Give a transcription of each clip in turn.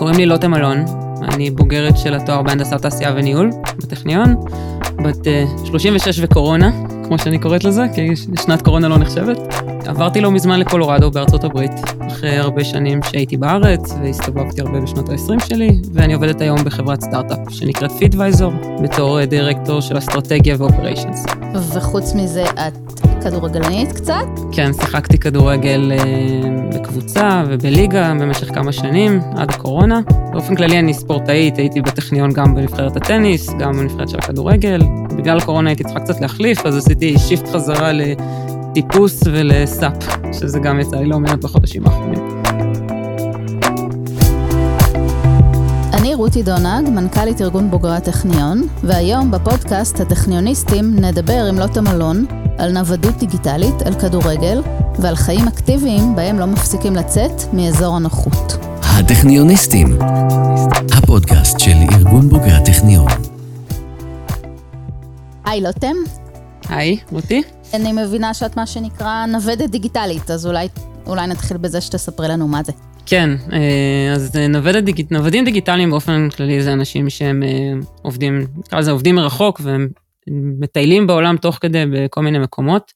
קוראים לי לוטה מלון, אני בוגרת של התואר בהנדסת תעשייה וניהול בטכניון, בת uh, 36 וקורונה, כמו שאני קוראת לזה, כי שנת קורונה לא נחשבת. עברתי לא מזמן לקולורדו בארצות הברית, אחרי הרבה שנים שהייתי בארץ והסתובבתי הרבה בשנות ה-20 שלי, ואני עובדת היום בחברת סטארט-אפ שנקראת פידוויזור, בתור דירקטור של אסטרטגיה ואופריישנס. וחוץ מזה, את כדורגלנית קצת? כן, שיחקתי כדורגל אה, בקבוצה ובליגה במשך כמה שנים, עד הקורונה. באופן כללי אני ספורטאית, הייתי בטכניון גם בנבחרת הטניס, גם בנבחרת של הכדורגל. בגלל הקורונה הייתי צריכה קצת להחליף, אז עשיתי shift חזרה לטיפוס ולסאפ, שזה גם יצא לי לא מעט בחודשים האחרונים. אני רותי דונג, מנכ"לית ארגון בוגרי הטכניון, והיום בפודקאסט הטכניוניסטים נדבר עם לוטם אלון על נוודות דיגיטלית, על כדורגל ועל חיים אקטיביים בהם לא מפסיקים לצאת מאזור הנוחות. הטכניוניסטים, הפודקאסט של ארגון בוגרי הטכניון. היי לוטם. היי, רותי. אני מבינה שאת מה שנקרא נוודת דיגיטלית, אז אולי, אולי נתחיל בזה שתספרי לנו מה זה. כן, אה, אז נוודת דיג... נוודים דיגיטליים באופן כללי זה אנשים שהם אה, עובדים, נקרא לזה עובדים מרחוק והם מטיילים בעולם תוך כדי בכל מיני מקומות.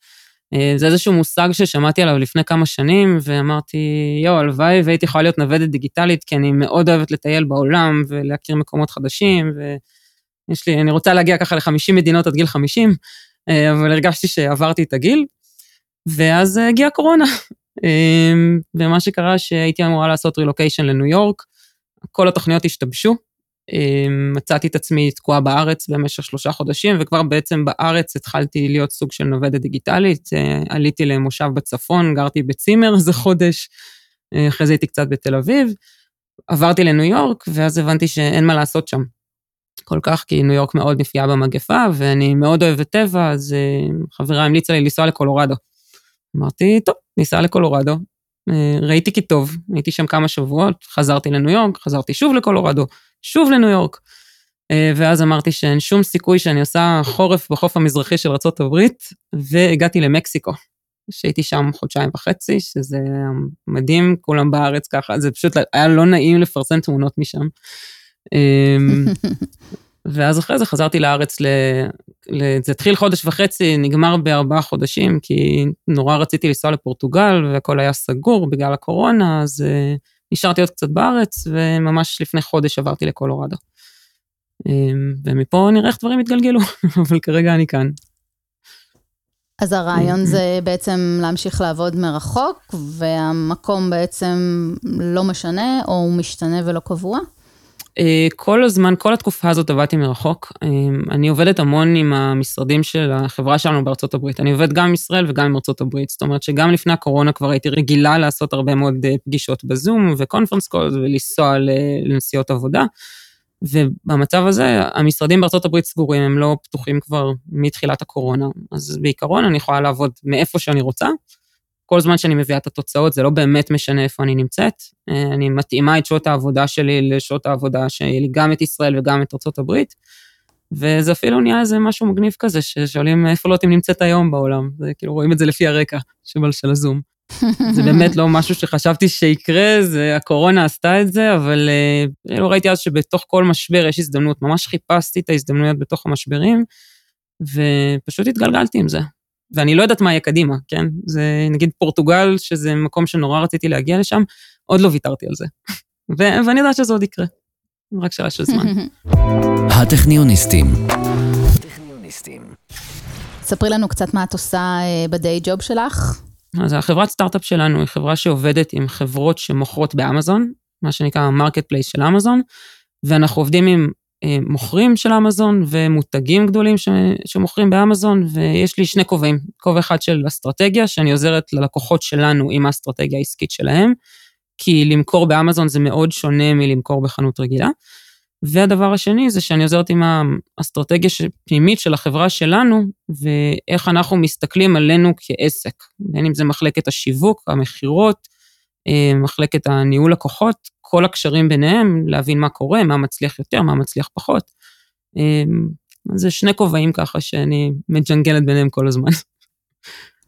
אה, זה איזשהו מושג ששמעתי עליו לפני כמה שנים, ואמרתי, יואו, הלוואי והייתי יכולה להיות נוודת דיגיטלית, כי אני מאוד אוהבת לטייל בעולם ולהכיר מקומות חדשים, ויש לי, אני רוצה להגיע ככה ל-50 מדינות עד גיל 50, אה, אבל הרגשתי שעברתי את הגיל, ואז הגיעה קורונה. אה, ומה שקרה שהייתי אמורה לעשות רילוקיישן לניו יורק, כל התוכניות השתבשו, מצאתי את עצמי תקועה בארץ במשך שלושה חודשים, וכבר בעצם בארץ התחלתי להיות סוג של נוודת דיגיטלית. אה, עליתי למושב בצפון, גרתי בצימר איזה חודש, אה, אחרי זה הייתי קצת בתל אביב, עברתי לניו יורק, ואז הבנתי שאין מה לעשות שם. כל כך, כי ניו יורק מאוד נפגעה במגפה, ואני מאוד אוהבת טבע, אז אה, חברה המליצה לי לנסוע לקולורדו. אמרתי, טוב, ניסע לקולורדו. ראיתי כי טוב, הייתי שם כמה שבועות, חזרתי לניו יורק, חזרתי שוב לקולורדו, שוב לניו יורק. אה, ואז אמרתי שאין שום סיכוי שאני עושה חורף בחוף המזרחי של ארה"ב, והגעתי למקסיקו. שהייתי שם חודשיים וחצי, שזה מדהים, כולם בארץ ככה, זה פשוט היה לא נעים לפרסם תמונות משם. אמ, ואז אחרי זה חזרתי לארץ, ל... ל... זה התחיל חודש וחצי, נגמר בארבעה חודשים, כי נורא רציתי לנסוע לפורטוגל, והכל היה סגור בגלל הקורונה, אז uh, נשארתי עוד קצת בארץ, וממש לפני חודש עברתי לקולורדו. אמ, ומפה נראה איך דברים יתגלגלו, אבל כרגע אני כאן. אז הרעיון זה בעצם להמשיך לעבוד מרחוק, והמקום בעצם לא משנה, או הוא משתנה ולא קבוע? אה, כל הזמן, כל התקופה הזאת עבדתי מרחוק. אה, אני עובדת המון עם המשרדים של החברה שלנו בארצות הברית. אני עובדת גם עם ישראל וגם עם ארצות הברית. זאת אומרת שגם לפני הקורונה כבר הייתי רגילה לעשות הרבה מאוד אה, פגישות בזום וקונפרנס קול ולנסוע לנסיעות עבודה. ובמצב הזה, המשרדים בארצות הברית סגורים, הם לא פתוחים כבר מתחילת הקורונה. אז בעיקרון אני יכולה לעבוד מאיפה שאני רוצה. כל זמן שאני מביאה את התוצאות, זה לא באמת משנה איפה אני נמצאת. אה, אני מתאימה את שעות העבודה שלי לשעות העבודה שיהיה לי גם את ישראל וגם את ארה"ב, וזה אפילו נהיה איזה משהו מגניב כזה, ששואלים איפה לוטים נמצאת היום בעולם. זה כאילו רואים את זה לפי הרקע של הזום. זה באמת לא משהו שחשבתי שיקרה, זה, הקורונה עשתה את זה, אבל אה, לא ראיתי אז שבתוך כל משבר יש הזדמנות. ממש חיפשתי את ההזדמנויות בתוך המשברים, ופשוט התגלגלתי עם זה. ואני לא יודעת מה יהיה קדימה, כן? זה נגיד פורטוגל, שזה מקום שנורא רציתי להגיע לשם, עוד לא ויתרתי על זה. ו- ואני יודעת שזה עוד יקרה. רק שאלה של זמן. הטכניוניסטים. ספרי לנו קצת מה את עושה אה, ב day job שלך. אז החברת סטארט-אפ שלנו היא חברה שעובדת עם חברות שמוכרות באמזון, מה שנקרא ה marketplace של אמזון, ואנחנו עובדים עם מוכרים של אמזון ומותגים גדולים ש, שמוכרים באמזון, ויש לי שני כובעים, כובע אחד של אסטרטגיה, שאני עוזרת ללקוחות שלנו עם האסטרטגיה העסקית שלהם, כי למכור באמזון זה מאוד שונה מלמכור בחנות רגילה. והדבר השני זה שאני עוזרת עם האסטרטגיה הפנימית של החברה שלנו, ואיך אנחנו מסתכלים עלינו כעסק, בין אם זה מחלקת השיווק, המכירות, אה, מחלקת הניהול לקוחות, כל הקשרים ביניהם, להבין מה קורה, מה מצליח יותר, מה מצליח פחות. אה, זה שני כובעים ככה שאני מג'נגלת ביניהם כל הזמן.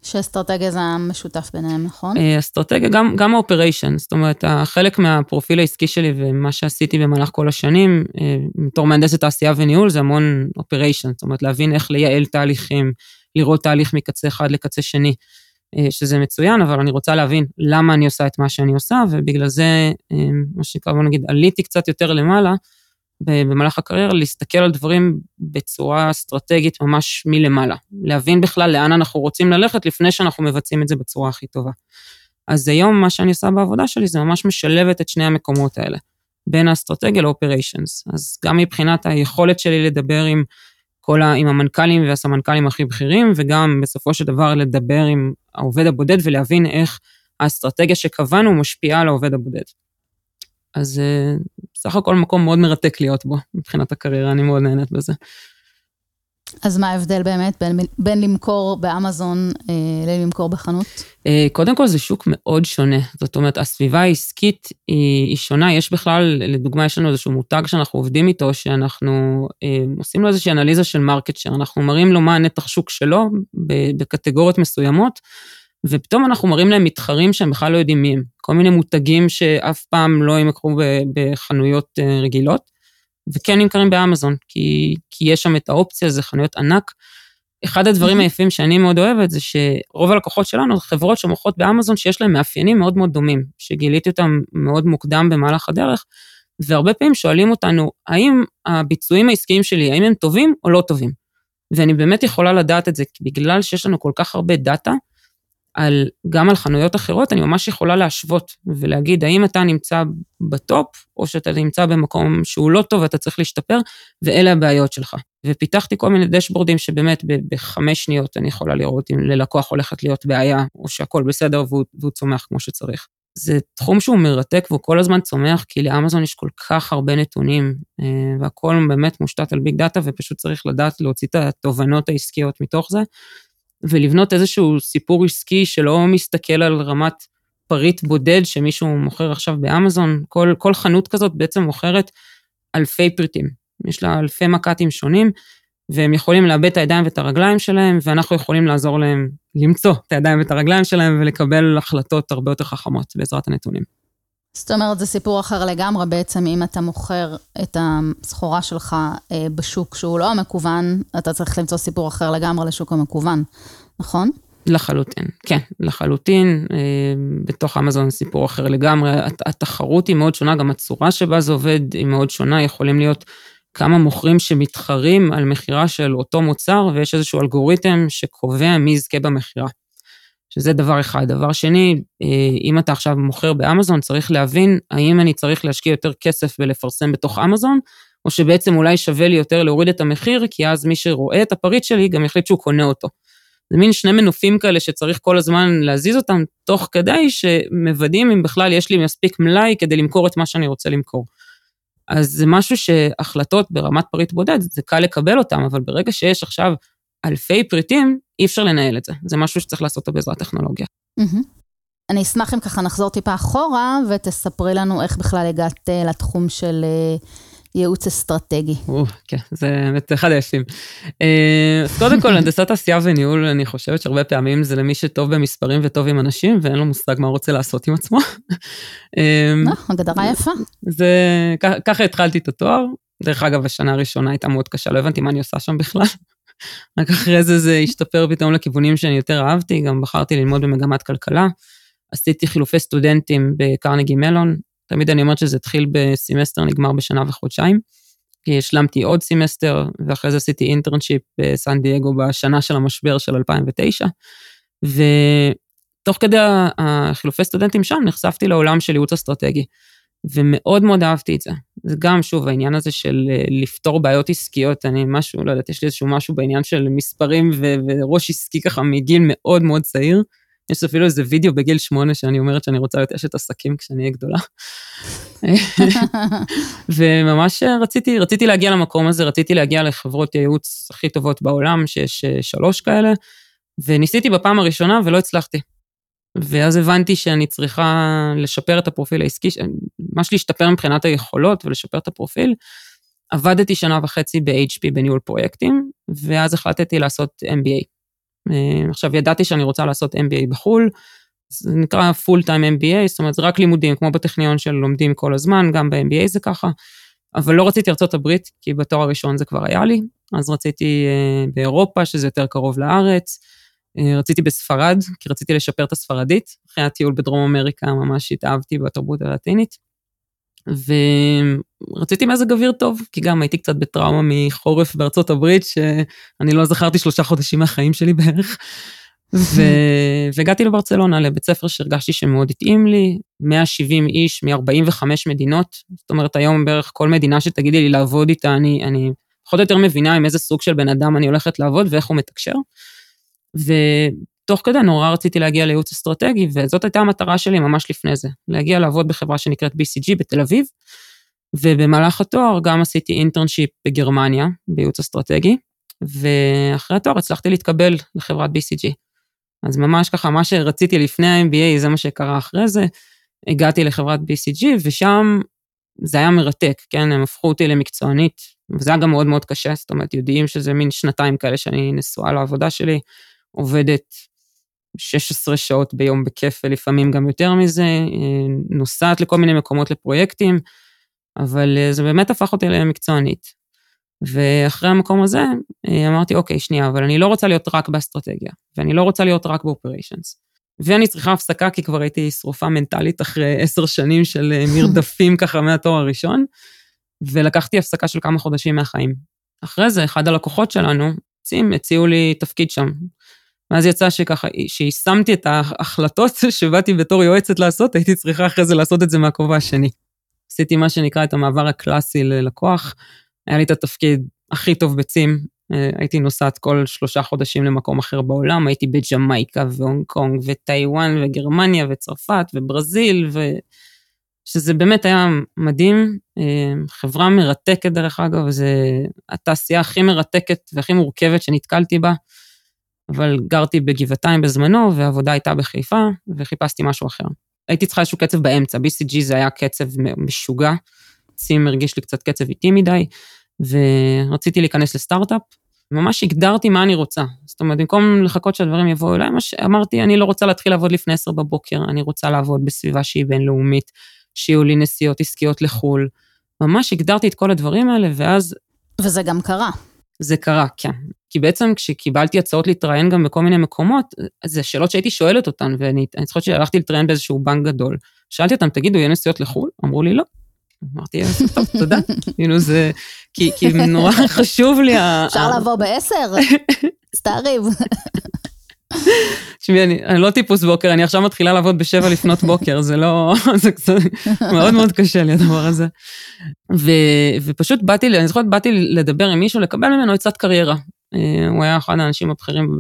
שאסטרטגיה זה המשותף ביניהם, נכון? אה, אסטרטגיה, גם, גם האופריישן, זאת אומרת, חלק מהפרופיל העסקי שלי ומה שעשיתי במהלך כל השנים, אה, בתור מהנדסת תעשייה וניהול, זה המון אופריישן, זאת אומרת, להבין איך לייעל תהליכים, לראות תהליך מקצה אחד לקצה שני, שזה מצוין, אבל אני רוצה להבין למה אני עושה את מה שאני עושה, ובגלל זה, מה שנקרא, בוא נגיד, עליתי קצת יותר למעלה, במהלך הקריירה, להסתכל על דברים בצורה אסטרטגית ממש מלמעלה. להבין בכלל לאן אנחנו רוצים ללכת לפני שאנחנו מבצעים את זה בצורה הכי טובה. אז היום מה שאני עושה בעבודה שלי זה ממש משלבת את שני המקומות האלה, בין האסטרטגיה ל operations. אז גם מבחינת היכולת שלי לדבר עם כל ה... עם המנכ"לים והסמנכ"לים הכי בכירים, וגם בסופו של דבר לדבר עם העובד הבודד ולהבין איך האסטרטגיה שקבענו משפיעה על העובד הבודד. אז אה, סך הכל מקום מאוד מרתק להיות בו, מבחינת הקריירה, אני מאוד נהנית בזה. אז מה ההבדל באמת בין, בין למכור באמזון אה, ללמכור בחנות? אה, קודם כל זה שוק מאוד שונה, זאת אומרת, הסביבה העסקית היא, היא שונה, יש בכלל, לדוגמה, יש לנו איזשהו מותג שאנחנו עובדים איתו, שאנחנו אה, עושים לו איזושהי אנליזה של market share, אנחנו מראים לו מה הנתח שוק שלו בקטגוריות מסוימות, ופתאום אנחנו מראים להם מתחרים שהם בכלל לא יודעים מי הם. כל מיני מותגים שאף פעם לא ימכרו בחנויות אה, רגילות, וכן נמכרים באמזון, כי, כי יש שם את האופציה, זה חנויות ענק. אחד הדברים היפים שאני מאוד אוהבת זה שרוב הלקוחות שלנו חברות שמוכרות באמזון שיש להם מאפיינים מאוד מאוד דומים, שגיליתי אותם מאוד מוקדם במהלך הדרך, והרבה פעמים שואלים אותנו, האם הביצועים העסקיים שלי, האם הם טובים או לא טובים? ואני באמת יכולה לדעת את זה, בגלל שיש לנו כל כך הרבה דאטה, על, גם על חנויות אחרות, אני ממש יכולה להשוות ולהגיד, האם אתה נמצא בטופ, או שאתה נמצא במקום שהוא לא טוב ואתה צריך להשתפר, ואלה הבעיות שלך. ופיתחתי כל מיני דשבורדים שבאמת בחמש שניות אני יכולה לראות אם ללקוח הולכת להיות בעיה, או שהכול בסדר והוא, והוא צומח כמו שצריך. זה תחום שהוא מרתק והוא כל הזמן צומח, כי לאמזון יש כל כך הרבה נתונים, אה, והכול באמת מושתת על ביג דאטה, ופשוט צריך לדעת להוציא את התובנות העסקיות מתוך זה. ולבנות איזשהו סיפור עסקי שלא מסתכל על רמת פריט בודד שמישהו מוכר עכשיו באמזון, כל, כל חנות כזאת בעצם מוכרת אלפי פריטים. יש לה אלפי מק"טים שונים, והם יכולים לאבד את הידיים ואת הרגליים שלהם, ואנחנו יכולים לעזור להם למצוא את הידיים ואת הרגליים שלהם ולקבל החלטות הרבה יותר חכמות בעזרת הנתונים. זאת אומרת, זה סיפור אחר לגמרי בעצם, אם אתה מוכר את הסחורה שלך אה, בשוק שהוא לא המקוון, אתה צריך למצוא סיפור אחר לגמרי לשוק המקוון, נכון? לחלוטין, כן, לחלוטין. אה, בתוך אמזון סיפור אחר לגמרי. התחרות היא מאוד שונה, גם הצורה שבה זה עובד היא מאוד שונה, יכולים להיות כמה מוכרים שמתחרים על מכירה של אותו מוצר, ויש איזשהו אלגוריתם שקובע מי יזכה במכירה. שזה דבר אחד. דבר שני, אה, אם אתה עכשיו מוכר באמזון, צריך להבין האם אני צריך להשקיע יותר כסף ולפרסם בתוך אמזון, או שבעצם אולי שווה לי יותר להוריד את המחיר, כי אז מי שרואה את הפריט שלי גם יחליט שהוא קונה אותו. זה מין שני מנופים כאלה שצריך כל הזמן להזיז אותם, תוך כדי שמוודאים אם בכלל יש לי מספיק מלאי כדי למכור את מה שאני רוצה למכור. אז זה משהו שהחלטות ברמת פריט בודד, זה קל לקבל אותם, אבל ברגע שיש עכשיו אלפי פריטים, אי אפשר לנהל את זה. זה משהו שצריך לעשות אותו בעזרת טכנולוגיה. אני אשמח אם ככה נחזור טיפה אחורה, ותספרי לנו איך בכלל הגעת אה, לתחום של אה, ייעוץ אסטרטגי. כן, זה באמת אחד היפים. אה, אז קודם כל, הנדסת עשייה וניהול, אני חושבת שהרבה פעמים זה למי שטוב במספרים וטוב עם אנשים, ואין לו מושג מה הוא רוצה לעשות עם עצמו. הגדרה יפה. זה, ככה התחלתי את התואר. דרך אגב, השנה הראשונה הייתה מאוד קשה, לא הבנתי מה אני עושה שם בכלל. רק אחרי זה זה השתפר פתאום לכיוונים שאני יותר אהבתי, גם בחרתי ללמוד במגמת כלכלה. עשיתי חילופי סטודנטים בקרנגי מלון, תמיד אני אומרת שזה התחיל בסמסטר, נגמר בשנה וחודשיים. כי השלמתי עוד סמסטר, ואחרי זה עשיתי internship בסן דייגו בשנה של המשבר של 2009. ותוך כדי החילופי סטודנטים שם נחשפתי לעולם של ייעוץ אסטרטגי. ומאוד מאוד אהבתי את זה. זה גם, שוב, העניין הזה של אה, לפתור בעיות עסקיות, אני משהו, לא יודעת, יש לי איזשהו משהו בעניין של מספרים ו- וראש עסקי ככה מגיל מאוד מאוד צעיר. יש אפילו איזה וידאו בגיל שמונה שאני אומרת שאני רוצה להיות אשת עסקים כשאני אהיה גדולה. וממש רציתי, רציתי להגיע למקום הזה, רציתי להגיע לחברות הייעוץ הכי טובות בעולם, שיש אה, שלוש כאלה, וניסיתי בפעם הראשונה ולא הצלחתי. ואז הבנתי שאני צריכה לשפר את הפרופיל העסקי, ממש להשתפר מבחינת היכולות ולשפר את הפרופיל. עבדתי שנה וחצי ב-HP בניהול פרויקטים, ואז החלטתי לעשות MBA. אה, עכשיו, ידעתי שאני רוצה לעשות MBA בחו"ל, זה נקרא full time MBA, זאת אומרת, זה רק לימודים, כמו בטכניון של לומדים כל הזמן, גם ב-MBA זה ככה. אבל לא רציתי ארצות הברית, כי בתואר הראשון זה כבר היה לי, אז רציתי אה, באירופה, שזה יותר קרוב לארץ. אה, רציתי בספרד, כי רציתי לשפר את הספרדית. אחרי הטיול בדרום אמריקה ממש התאהבתי בתרבות הלטינית. ורציתי מזג אוויר טוב, כי גם הייתי קצת בטראומה מחורף בארצות הברית, שאני לא זכרתי שלושה חודשים מהחיים שלי בערך. ו... והגעתי לברצלונה, לבית ספר שהרגשתי שמאוד התאים לי, 170 איש מ-45 מדינות, זאת אומרת היום בערך כל מדינה שתגידי לי לעבוד איתה, אני, אני פחות או יותר מבינה עם איזה סוג של בן אדם אני הולכת לעבוד ואיך הוא מתקשר. ותוך כדי נורא רציתי להגיע לייעוץ אסטרטגי, וזאת הייתה המטרה שלי ממש לפני זה, להגיע לעבוד בחברה שנקראת BCG בתל אביב, ובמהלך התואר גם עשיתי אינטרנשיפ בגרמניה, בייעוץ אסטרטגי, ואחרי התואר הצלחתי להתקבל לחברת BCG. אז ממש ככה, מה שרציתי לפני ה-MBA זה מה שקרה אחרי זה. הגעתי לחברת BCG ושם זה היה מרתק, כן, הם הפכו אותי למקצוענית, וזה היה גם מאוד מאוד קשה, זאת אומרת, יודעים שזה מין שנתיים כאלה שאני נשואה לעבודה שלי, עובדת 16 שעות ביום בכיף ולפעמים גם יותר מזה, נוסעת לכל מיני מקומות לפרויקטים, אבל זה באמת הפך אותי למקצוענית. ואחרי המקום הזה אה, אמרתי, אוקיי, שנייה, אבל אני לא רוצה להיות רק באסטרטגיה, ואני לא רוצה להיות רק באופריישנס. ואני צריכה הפסקה, כי כבר הייתי שרופה מנטלית אחרי עשר שנים של אה, מרדפים ככה מהתואר הראשון, ולקחתי הפסקה של כמה חודשים מהחיים. אחרי זה, אחד הלקוחות שלנו, הציעו לי תפקיד שם. ואז יצא שככה, שיישמתי את ההחלטות שבאתי בתור יועצת לעשות, הייתי צריכה אחרי זה לעשות את זה מהכובע השני. עשיתי מה שנקרא את המעבר הקלאסי ללקוח, היה לי את התפקיד הכי טוב בצים, אה, הייתי נוסעת כל שלושה חודשים למקום אחר בעולם, הייתי בג'מייקה והונג קונג וטיוואן וגרמניה וצרפת וברזיל, ו... שזה באמת היה מדהים, אה, חברה מרתקת דרך אגב, זו התעשייה הכי מרתקת והכי מורכבת שנתקלתי בה, אבל גרתי בגבעתיים בזמנו והעבודה הייתה בחיפה וחיפשתי משהו אחר. הייתי צריכה איזשהו קצב באמצע, BCG זה היה קצב משוגע, צים הרגיש לי קצת קצב איטי מדי, ורציתי להיכנס לסטארט-אפ. ממש הגדרתי מה אני רוצה. זאת אומרת, במקום לחכות שהדברים יבואו אליי, אמרתי, אני לא רוצה להתחיל לעבוד לפני עשר בבוקר, אני רוצה לעבוד בסביבה שהיא בינלאומית, שיהיו לי נסיעות עסקיות לחו"ל. ממש הגדרתי את כל הדברים האלה, ואז... וזה גם קרה. זה קרה, כן. כי בעצם כשקיבלתי הצעות להתראיין גם בכל מיני מקומות, זה שאלות שהייתי שואלת אותן, ואני זוכרת שהלכתי להתראיין באיזשהו בנק גדול. שאלתי אותם, תגידו, יהיה נסיעות לחו"ל? אמרו לי, לא. אמרתי, טוב, תודה. כאילו זה, כי, נורא חשוב לי אפשר לבוא בעשר? סתעריב. תשמעי, אני, אני לא טיפוס בוקר, אני עכשיו מתחילה לעבוד בשבע לפנות בוקר, זה לא, זה קצת, מאוד מאוד קשה לי הדבר הזה. ו, ופשוט באתי, אני זוכרת, באתי לדבר עם מישהו, לקבל ממנו עצת קריירה. אה, הוא היה אחד האנשים הבכירים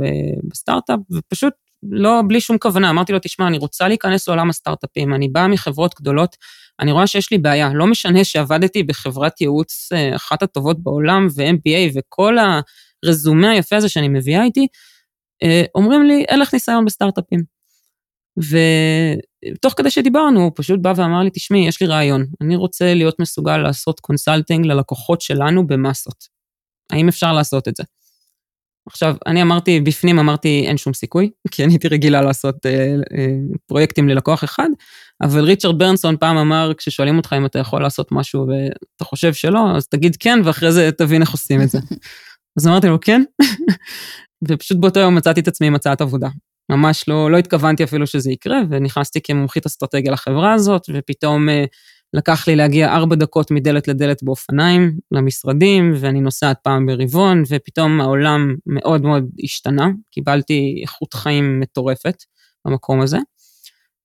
בסטארט-אפ, ופשוט לא, בלי שום כוונה, אמרתי לו, תשמע, אני רוצה להיכנס לעולם הסטארט-אפים, אני באה מחברות גדולות, אני רואה שיש לי בעיה, לא משנה שעבדתי בחברת ייעוץ אה, אחת הטובות בעולם ו-MBA וכל הרזומה היפה הזה שאני מביאה איתי, אומרים לי, אין לך ניסיון בסטארט-אפים. ותוך כדי שדיברנו, הוא פשוט בא ואמר לי, תשמעי, יש לי רעיון, אני רוצה להיות מסוגל לעשות consulting ללקוחות שלנו במסות. האם אפשר לעשות את זה? עכשיו, אני אמרתי, בפנים אמרתי, אין שום סיכוי, כי אני הייתי רגילה לעשות אה, אה, פרויקטים ללקוח אחד, אבל ריצ'רד ברנסון פעם אמר, כששואלים אותך אם אתה יכול לעשות משהו ואתה חושב שלא, אז תגיד כן, ואחרי זה תבין איך עושים את זה. אז אמרתי לו, כן, ופשוט באותו יום מצאתי את עצמי עם הצעת עבודה. ממש לא, לא התכוונתי אפילו שזה יקרה, ונכנסתי כמומחית אסטרטגיה לחברה הזאת, ופתאום אה, לקח לי להגיע ארבע דקות מדלת לדלת באופניים למשרדים, ואני נוסעת פעם ברבעון, ופתאום העולם מאוד מאוד השתנה, קיבלתי איכות חיים מטורפת במקום הזה.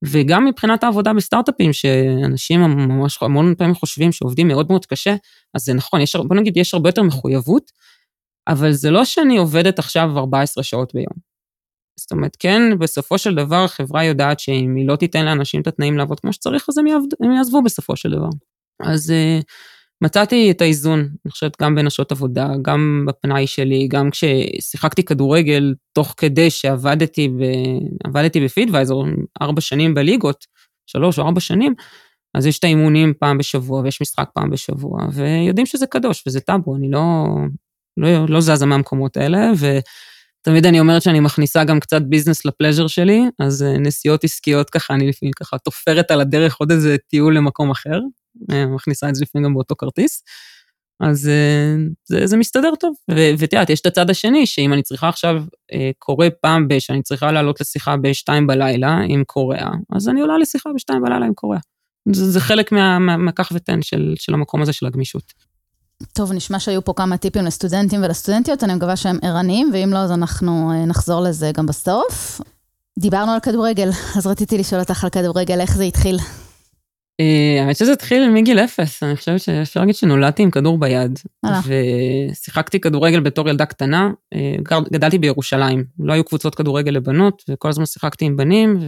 וגם מבחינת העבודה בסטארט-אפים, שאנשים ממש המון פעמים חושבים שעובדים מאוד מאוד קשה, אז זה נכון, יש, בוא נגיד, יש הרבה יותר מחויבות, אבל זה לא שאני עובדת עכשיו 14 שעות ביום. זאת אומרת, כן, בסופו של דבר החברה יודעת שאם היא לא תיתן לאנשים את התנאים לעבוד כמו שצריך, אז הם, יעבד, הם יעזבו בסופו של דבר. אז uh, מצאתי את האיזון, אני חושבת, גם בין השעות עבודה, גם בפנאי שלי, גם כששיחקתי כדורגל, תוך כדי שעבדתי ב, עבדתי בפידוויזור, ארבע שנים בליגות, שלוש או ארבע שנים, אז יש את האימונים פעם בשבוע ויש משחק פעם בשבוע, ויודעים שזה קדוש וזה טאבו, אני לא, לא, לא זזה מהמקומות האלה, ו... תמיד אני אומרת שאני מכניסה גם קצת ביזנס לפלז'ר שלי, אז אה, נסיעות עסקיות ככה, אני לפעמים ככה תופרת על הדרך עוד איזה טיול למקום אחר, אה, מכניסה את זה לפעמים גם באותו כרטיס. אז אה, זה, זה מסתדר טוב. ואת יודעת, יש את הצד השני, שאם אני צריכה עכשיו, קורה פעם ב... שאני צריכה לעלות לשיחה בשתיים בלילה עם קוריאה, אז אני עולה לשיחה בשתיים בלילה עם קוריאה. זה, זה חלק מהקח מה, ותן של, של המקום הזה של הגמישות. טוב, נשמע שהיו פה כמה טיפים לסטודנטים ולסטודנטיות, אני מקווה שהם ערניים, ואם לא, אז אנחנו אה, נחזור לזה גם בסוף. דיברנו על כדורגל, אז רציתי לשאול אותך על כדורגל, איך זה התחיל? אה, האמת שזה התחיל מגיל אפס, אני חושבת שאפשר להגיד שנולדתי עם כדור ביד. ושיחקתי כדורגל בתור ילדה קטנה, אה, גדלתי בירושלים, לא היו קבוצות כדורגל לבנות, וכל הזמן שיחקתי עם בנים,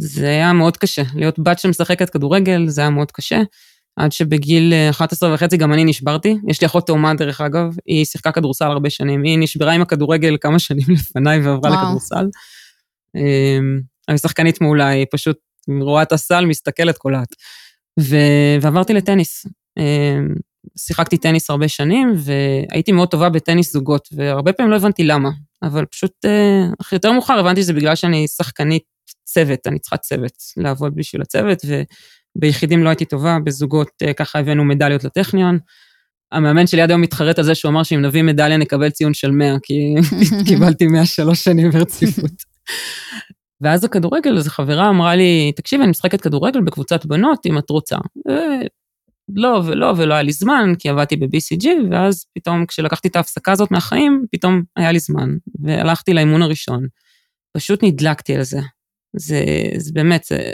וזה היה מאוד קשה. להיות בת שמשחקת כדורגל, זה היה מאוד קשה. עד שבגיל 11 אה, וחצי גם אני נשברתי. יש לי אחות תאומה דרך אגב, היא שיחקה כדורסל הרבה שנים. היא נשברה עם הכדורגל כמה שנים לפניי ועברה וואו. לכדורסל. אמ, אני שחקנית מעולה, היא פשוט רואה את הסל, מסתכלת, קולעת. ו... ועברתי לטניס. אמ, שיחקתי טניס הרבה שנים, והייתי מאוד טובה בטניס זוגות, והרבה פעמים לא הבנתי למה, אבל פשוט אה, יותר מאוחר הבנתי שזה בגלל שאני שחקנית צוות, אני צריכה צוות, לעבוד בשביל הצוות, ו... ביחידים לא הייתי טובה, בזוגות אה, ככה הבאנו מדליות לטכניון. המאמן שלי עד היום מתחרט על זה שהוא אמר שאם נביא מדליה נקבל ציון של 100, כי קיבלתי 103 שנים ברציפות. ואז הכדורגל, אז חברה אמרה לי, תקשיב, אני משחקת כדורגל בקבוצת בנות, אם את רוצה. לא ולא, ולא היה לי זמן, כי עבדתי ב-BCG, ואז פתאום כשלקחתי את ההפסקה הזאת מהחיים, פתאום היה לי זמן, והלכתי לאימון הראשון. פשוט נדלקתי על זה. זה, זה באמת, זה,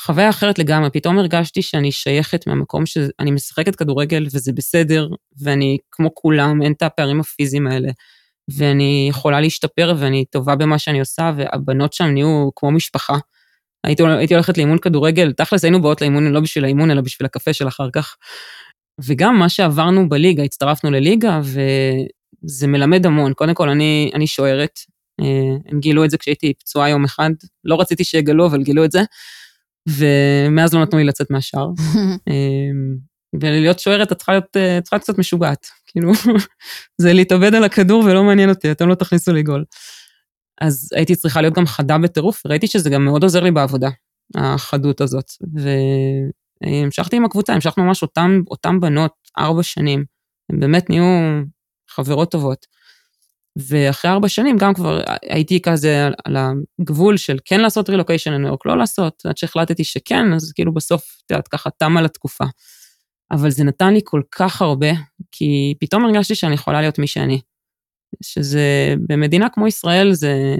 חוויה אחרת לגמרי, פתאום הרגשתי שאני שייכת מהמקום שאני משחקת כדורגל וזה בסדר, ואני כמו כולם, אין את הפערים הפיזיים האלה, ואני יכולה להשתפר ואני טובה במה שאני עושה, והבנות שם נהיו כמו משפחה. הייתי, הייתי הולכת לאימון כדורגל, תכלס היינו באות לאימון לא בשביל האימון, אלא בשביל הקפה של אחר כך. וגם מה שעברנו בליגה, הצטרפנו לליגה, וזה מלמד המון. קודם כל, אני, אני שוערת, אה, הם גילו את זה כשהייתי פצועה יום אחד, לא רציתי שיגלו, אבל גילו את זה. ומאז לא נתנו לי לצאת מהשאר. אמ, ולהיות שוערת את צריכה להיות, אה, צריכה קצת משוגעת, כאילו, זה להתאבד על הכדור ולא מעניין אותי, אתם לא תכניסו לי גול. אז הייתי צריכה להיות גם חדה בטירוף, וראיתי שזה גם מאוד עוזר לי בעבודה, החדות הזאת. והמשכתי עם הקבוצה, המשכנו ממש אותם בנות, ארבע שנים, הן באמת נהיו חברות טובות. ואחרי ארבע שנים גם כבר הייתי כזה על, הגבול של כן לעשות רילוקיישן לניו יורק, לא לעשות, עד שהחלטתי שכן, אז כאילו בסוף, את יודעת, ככה תמה לתקופה. אבל זה נתן לי כל כך הרבה, כי פתאום הרגשתי שאני יכולה להיות מי שאני. שזה, במדינה כמו ישראל זה,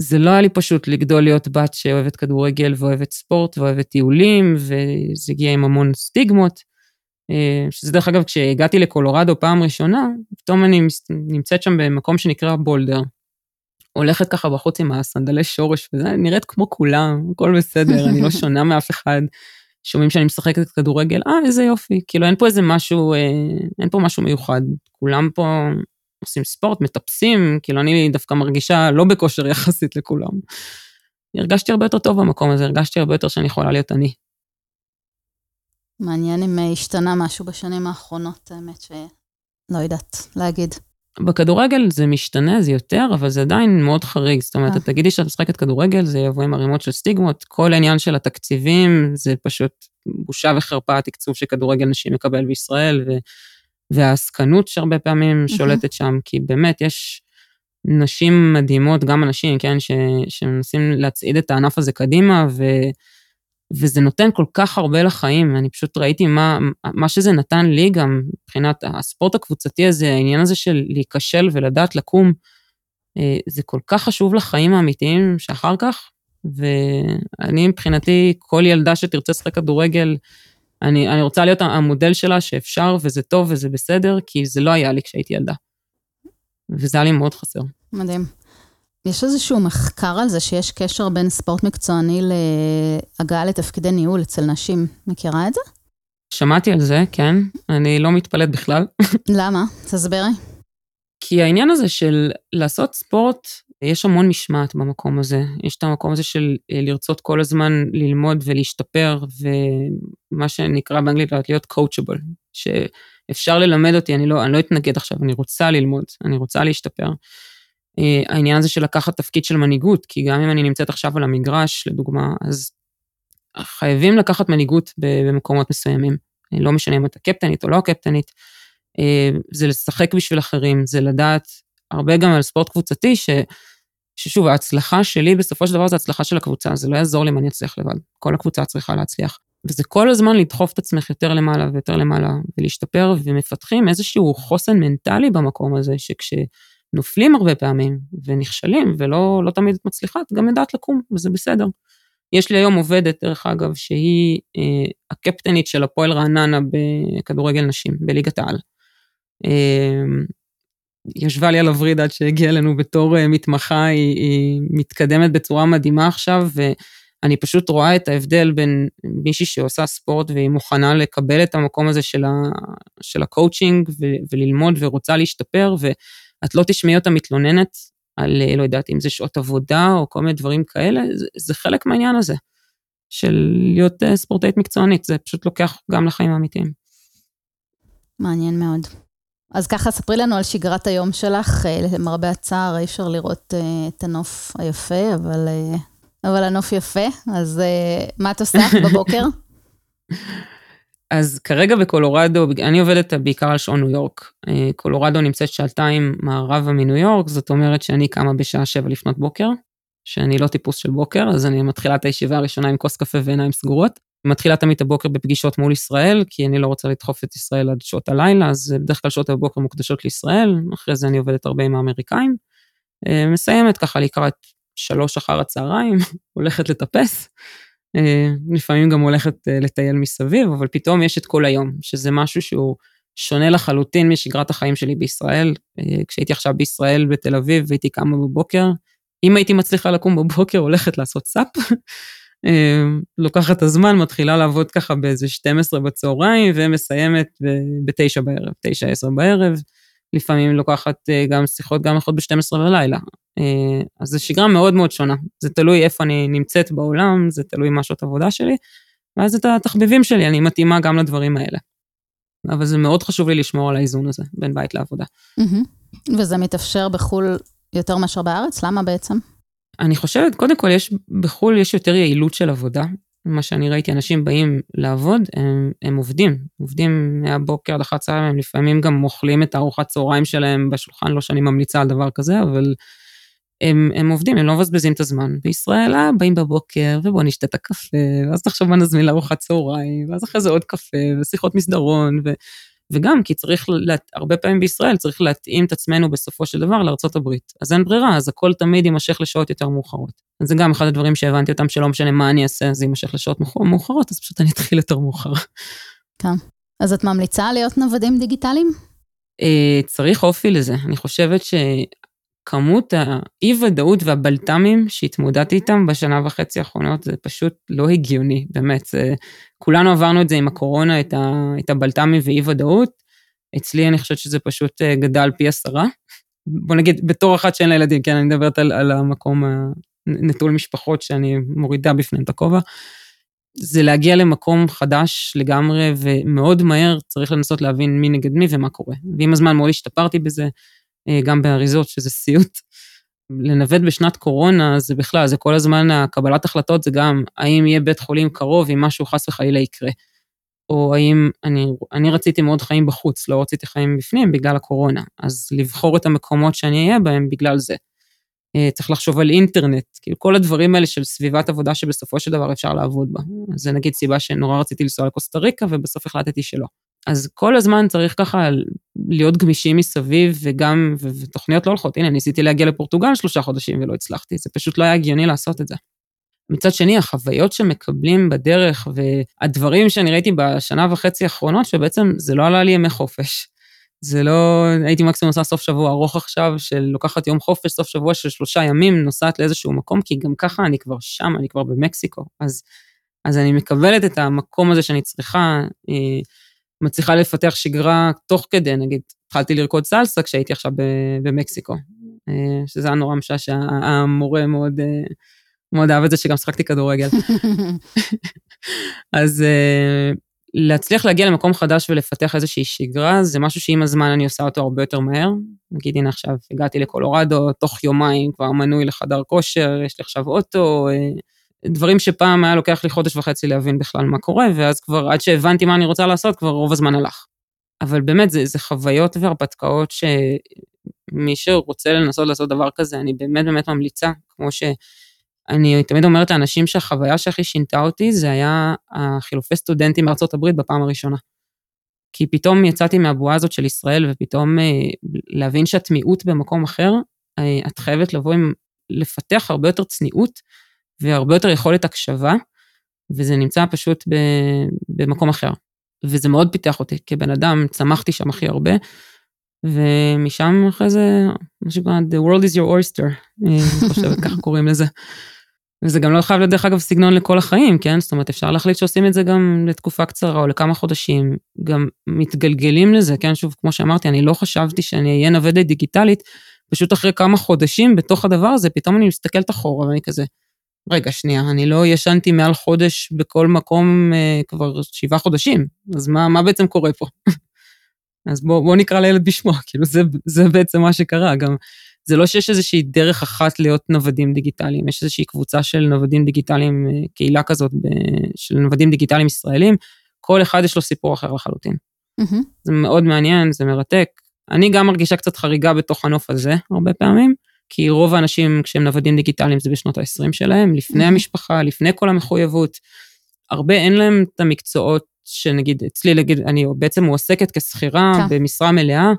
זה לא היה לי פשוט לגדול להיות בת שאוהבת כדורגל ואוהבת ספורט ואוהבת טיולים, וזה הגיע עם המון סטיגמות. אה, שזה דרך אגב, כשהגעתי לקולורדו פעם ראשונה, פתאום אני נמצאת שם במקום שנקרא בולדר. הולכת ככה בחוץ עם הסנדלי שורש, וזה נראית כמו כולם, הכל בסדר, אני לא שונה מאף אחד. שומעים שאני משחקת כדורגל, אה, איזה יופי. כאילו, אין פה איזה משהו, אה, אין פה משהו מיוחד. כולם פה עושים ספורט, מטפסים, כאילו, אני דווקא מרגישה לא בכושר יחסית לכולם. הרגשתי הרבה יותר טוב במקום הזה, הרגשתי הרבה יותר שאני יכולה להיות אני. מעניין אם אה, השתנה משהו בשנים האחרונות, האמת שלא יודעת להגיד. בכדורגל זה משתנה, זה יותר, אבל זה עדיין מאוד חריג. זאת אומרת, אה. את תגידי שאת משחקת כדורגל, זה יבוא עם ערימות של סטיגמות. כל העניין של התקציבים, זה פשוט בושה וחרפה התקצוב שכדורגל נשים מקבל בישראל, ו... והעסקנות שהרבה פעמים שולטת שם, כי באמת יש נשים מדהימות, גם אנשים, כן, ש... שמנסים להצעיד את הענף הזה קדימה, ו... וזה נותן כל כך הרבה לחיים, אני פשוט ראיתי מה, מה שזה נתן לי גם מבחינת הספורט הקבוצתי הזה, העניין הזה של להיכשל ולדעת לקום, אה, זה כל כך חשוב לחיים האמיתיים שאחר כך, ואני מבחינתי, כל ילדה שתרצה לשחק כדורגל, אני, אני רוצה להיות המודל שלה שאפשר וזה טוב וזה בסדר, כי זה לא היה לי כשהייתי ילדה. וזה היה לי מאוד חסר. מדהים. יש איזשהו מחקר על זה שיש קשר בין ספורט מקצועני להגעה לתפקידי ניהול אצל נשים. מכירה את זה? שמעתי על זה, כן. אני לא מתפלאת בכלל. למה? תסבירי. כי העניין הזה של לעשות ספורט, יש המון משמעת במקום הזה. יש את המקום הזה של אה, לרצות כל הזמן ללמוד ולהשתפר, ומה שנקרא באנגלית להיות coachable. שאפשר ללמד אותי, אני לא, אני לא אתנגד עכשיו, אני רוצה ללמוד, אני רוצה להשתפר. אה, העניין הזה של לקחת תפקיד של מנהיגות, כי גם אם אני נמצאת עכשיו על המגרש, לדוגמה, אז חייבים לקחת מנהיגות במקומות מסוימים. לא משנה אם אתה קפטנית או לא קפטנית, אה, זה לשחק בשביל אחרים, זה לדעת הרבה גם על ספורט קבוצתי, ש, ששוב, ההצלחה שלי בסופו של דבר זה הצלחה של הקבוצה, זה לא יעזור לי אם אני אצליח לבד, כל הקבוצה צריכה להצליח. וזה כל הזמן לדחוף את עצמך יותר למעלה ויותר למעלה ולהשתפר, ומפתחים איזשהו חוסן מנטלי במקום הזה, שכשנופלים הרבה פעמים ונכשלים ולא לא תמיד את מצליחה, את גם יודעת לקום, וזה בסדר. יש לי היום עובדת, דרך אגב, שהיא אה, הקפטנית של הפועל רעננה בכדורגל נשים, בליגת העל. אה, ישבה לי על הווריד עד שהגיעה אלינו בתור אה, מתמחה, היא, היא מתקדמת בצורה מדהימה עכשיו, ואני פשוט רואה את ההבדל בין מישהי שעושה ספורט והיא מוכנה לקבל את המקום הזה של, ה, של הקואוצ'ינג ו, וללמוד ורוצה להשתפר, ואת לא תשמעי אותה מתלוננת על, אה, לא יודעת, אם זה שעות עבודה או כל מיני דברים כאלה, זה, זה חלק מהעניין הזה, של להיות אה, ספורטאית מקצוענית, זה פשוט לוקח גם לחיים האמיתיים. מעניין מאוד. אז ככה, ספרי לנו על שגרת היום שלך. אה, למרבה הצער, אי אפשר לראות את הנוף היפה, אבל, אבל הנוף יפה. אז מה את עושה בבוקר? אז כרגע בקולורדו, אני עובדת בעיקר על שעון ניו יורק. אה, קולורדו נמצאת שעתיים מערבה מניו יורק, זאת אומרת שאני קמה בשעה שבע לפנות בוקר, שאני לא טיפוס של בוקר, אז אני מתחילה את הישיבה הראשונה עם כוס קפה ועיניים סגורות. מתחילה תמיד את הבוקר בפגישות מול ישראל, כי אני לא רוצה לדחוף את ישראל עד שעות הלילה, אז בדרך כלל שעות הבוקר מוקדשות לישראל, אחרי זה אני עובדת הרבה עם האמריקאים. אה, מסיימת ככה לקראת שלוש אחר הצהריים, הולכת לטפס. אה, לפעמים גם הולכת אה, לטייל מסביב, אבל פתאום יש את כל היום, שזה משהו שהוא שונה לחלוטין משגרת החיים שלי בישראל. אה, כשהייתי עכשיו בישראל, בתל אביב, והייתי קמה בבוקר, אם הייתי מצליחה לקום בבוקר, הולכת לעשות סאפ. לוקחת את הזמן, מתחילה לעבוד ככה באיזה 12 בצהריים, ומסיימת ב-9 בערב, 9-10 בערב. לפעמים לוקחת גם שיחות, גם יכול ב-12 בלילה. אה, אז זו שגרה מאוד מאוד שונה. זה תלוי איפה אני נמצאת בעולם, זה תלוי מה שעות עבודה שלי, ואז את התחביבים שלי, אני מתאימה גם לדברים האלה. אבל זה מאוד חשוב לי לשמור על האיזון הזה בין בית לעבודה. וזה מתאפשר בחו"ל יותר מאשר בארץ? למה בעצם? אני חושבת, קודם כל, יש, בחו"ל יש יותר יעילות של עבודה. מה שאני ראיתי, אנשים באים לעבוד, הם, הם עובדים. עובדים מהבוקר עד אחת צהריים, הם לפעמים גם אוכלים את הארוחת צהריים שלהם בשולחן, לא שאני ממליצה על דבר כזה, אבל הם, הם עובדים, הם לא מבזבזים את הזמן. בישראל, אה, באים בבוקר, ובואו נשתה את הקפה, ואז תחשוב מה נזמין לארוחת צהריים, ואז אחרי זה עוד קפה, ושיחות מסדרון, ו, וגם כי צריך, לה, הרבה פעמים בישראל צריך להתאים את עצמנו בסופו של דבר לארצות הברית. אז אין ברירה, אז הכל תמיד יימשך לשעות יותר מאוחרות. אז זה גם אחד הדברים שהבנתי אותם, שלא משנה מה אני אעשה, זה יימשך לשעות מאוחרות, אז פשוט אני אתחיל יותר מאוחר. כן. אז את ממליצה להיות נוודים דיגיטליים? אה, צריך אופי לזה. אני חושבת כמות האי-ודאות והבלת"מים שהתמודדתי איתם בשנה וחצי האחרונות, זה פשוט לא הגיוני, באמת. זה, כולנו עברנו את זה עם הקורונה, את, את הבלת"מים ואי-ודאות. אצלי אני חושבת שזה פשוט אה, גדל פי עשרה. בוא נגיד, בתור אחת שאין לה ילדים, כן, אני מדברת על, על המקום נטול משפחות שאני מורידה בפניהם את הכובע. זה להגיע למקום חדש לגמרי, ומאוד מהר צריך לנסות להבין מי נגד מי ומה קורה. ועם הזמן מאוד השתפרתי בזה. אה, גם באריזות, שזה סיוט. לנווט בשנת קורונה זה בכלל, זה כל הזמן הקבלת החלטות, זה גם האם יהיה בית חולים קרוב אם משהו חס וחלילה יקרה. או האם אני, אני רציתי מאוד חיים בחוץ, לא רציתי חיים בפנים בגלל הקורונה, אז לבחור את המקומות שאני אהיה בהם בגלל זה. אה, צריך לחשוב על אינטרנט, כאילו כל הדברים האלה של סביבת עבודה שבסופו של דבר אפשר לעבוד בה. זה נגיד סיבה שנורא רציתי לנסוע לקוסטה ריקה ובסוף החלטתי שלא. אז כל הזמן צריך ככה להיות גמישים מסביב, וגם, ותוכניות לא הולכות. הנה, ניסיתי להגיע לפורטוגל שלושה חודשים ולא הצלחתי, זה פשוט לא היה הגיוני לעשות את זה. מצד שני, החוויות שמקבלים בדרך והדברים שאני ראיתי בשנה וחצי האחרונות, שבעצם זה לא עלה לי ימי חופש. זה לא, הייתי מקסימום עושה סוף שבוע ארוך עכשיו, של לוקחת יום חופש, סוף שבוע של שלושה ימים, נוסעת לאיזשהו מקום, כי גם ככה אני כבר שם, אני כבר במקסיקו. אז, אז אני מקבלת את המקום הזה שאני צריכה. אה, מצליחה לפתח שגרה תוך כדי, נגיד, התחלתי לרקוד סלסה כשהייתי עכשיו במקסיקו, אה, שזה היה נורא משעשע, המורה מאוד, אה, מאוד אהב את זה שגם שחקתי כדורגל. אז אה, להצליח להגיע למקום חדש ולפתח איזושהי שגרה, זה משהו שעם הזמן אני עושה אותו הרבה יותר מהר. נגיד, הנה עכשיו הגעתי לקולורדו, תוך יומיים כבר מנוי לחדר כושר, יש לי עכשיו אוטו, דברים שפעם היה לוקח לי חודש וחצי להבין בכלל מה קורה, ואז כבר עד שהבנתי מה אני רוצה לעשות, כבר רוב הזמן הלך. אבל באמת, זה, זה חוויות והרפתקאות שמי שרוצה לנסות לעשות דבר כזה, אני באמת באמת ממליצה, כמו ש... אני תמיד אומרת לאנשים שהחוויה שהכי שינתה אותי זה היה החילופי סטודנטים מארצות הברית בפעם הראשונה. כי פתאום יצאתי מהבועה הזאת של ישראל, ופתאום אה, להבין שאת מיעוט במקום אחר, אה, את חייבת לבוא עם, לפתח הרבה יותר צניעות והרבה יותר יכולת הקשבה, וזה נמצא פשוט ב, במקום אחר. וזה מאוד פיתח אותי כבן אדם, צמחתי שם הכי הרבה, ומשם אחרי זה, מה שקורה, The world is your oyster, אני חושבת, ככה קוראים לזה. וזה גם לא חייב להיות דרך אגב סגנון לכל החיים, כן? זאת אומרת, אפשר להחליט שעושים את זה גם לתקופה קצרה או לכמה חודשים, גם מתגלגלים לזה, כן? שוב, כמו שאמרתי, אני לא חשבתי שאני אהיה נוודת דיגיטלית, פשוט אחרי כמה חודשים בתוך הדבר הזה, פתאום אני מסתכלת אחורה ואני כזה, רגע, שנייה, אני לא ישנתי מעל חודש בכל מקום אה, כבר שבעה חודשים, אז מה, מה בעצם קורה פה? אז בואו בוא נקרא לילד בשמו, כאילו זה, זה בעצם מה שקרה, גם זה לא שיש איזושהי דרך אחת להיות נוודים דיגיטליים, יש איזושהי קבוצה של נוודים דיגיטליים, אה, קהילה כזאת של נוודים דיגיטליים ישראלים, כל אחד יש לו סיפור אחר לחלוטין. Mm-hmm. זה מאוד מעניין, זה מרתק. אני גם מרגישה קצת חריגה בתוך הנוף הזה, הרבה פעמים, כי רוב האנשים כשהם נוודים דיגיטליים זה בשנות ה-20 שלהם, לפני mm-hmm. המשפחה, לפני כל המחויבות. הרבה אין להם את המקצועות שנגיד, אצלי, נגיד, אני בעצם מועסקת כשכירה כן. במשרה מלאה,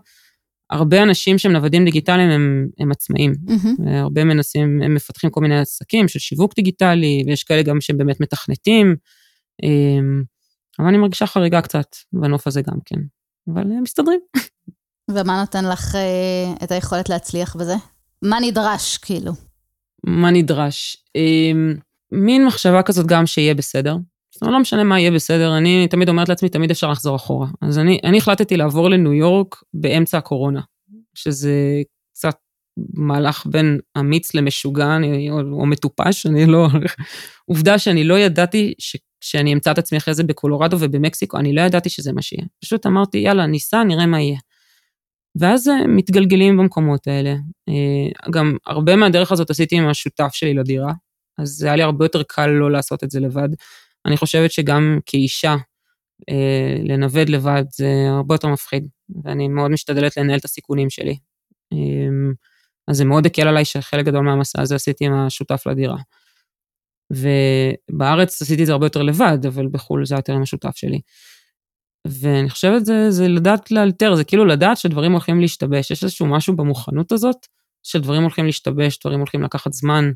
הרבה אנשים שהם נוודים דיגיטליים הם, הם עצמאים. Mm-hmm. הרבה מנסים, הם מפתחים כל מיני עסקים של שיווק דיגיטלי, ויש כאלה גם שהם באמת מתכנתים. אמ, אבל אני מרגישה חריגה קצת בנוף הזה גם כן, אבל הם מסתדרים. ומה נותן לך אה, את היכולת להצליח בזה? מה נדרש, כאילו? מה נדרש? אמ, מין מחשבה כזאת גם שיהיה בסדר. זאת אומרת, לא משנה מה יהיה בסדר, אני תמיד אומרת לעצמי, תמיד אפשר לחזור אחורה. אז אני, אני החלטתי לעבור לניו יורק באמצע הקורונה, שזה קצת מהלך בין אמיץ למשוגע אני, או, או מטופש, אני לא... עובדה שאני לא ידעתי שכשאני אמצא את עצמי אחרי זה בקולורדו ובמקסיקו, אני לא ידעתי שזה מה שיהיה. פשוט אמרתי, יאללה, ניסע, נראה מה יהיה. ואז אה, מתגלגלים במקומות האלה. אה, גם הרבה מהדרך הזאת עשיתי עם השותף שלי לדירה, אז היה לי הרבה יותר קל לא לעשות את זה לבד. אני חושבת שגם כאישה, אה, לנווד לבד זה הרבה יותר מפחיד, ואני מאוד משתדלת לנהל את הסיכונים שלי. אז זה מאוד הקל עליי שחלק גדול מהמסע הזה עשיתי עם השותף לדירה. ובארץ עשיתי את זה הרבה יותר לבד, אבל בחו"ל זה יותר עם השותף שלי. ואני חושבת זה, זה לדעת לאלתר, זה כאילו לדעת שדברים הולכים להשתבש. יש איזשהו משהו במוכנות הזאת, שדברים הולכים להשתבש, דברים הולכים לקחת זמן.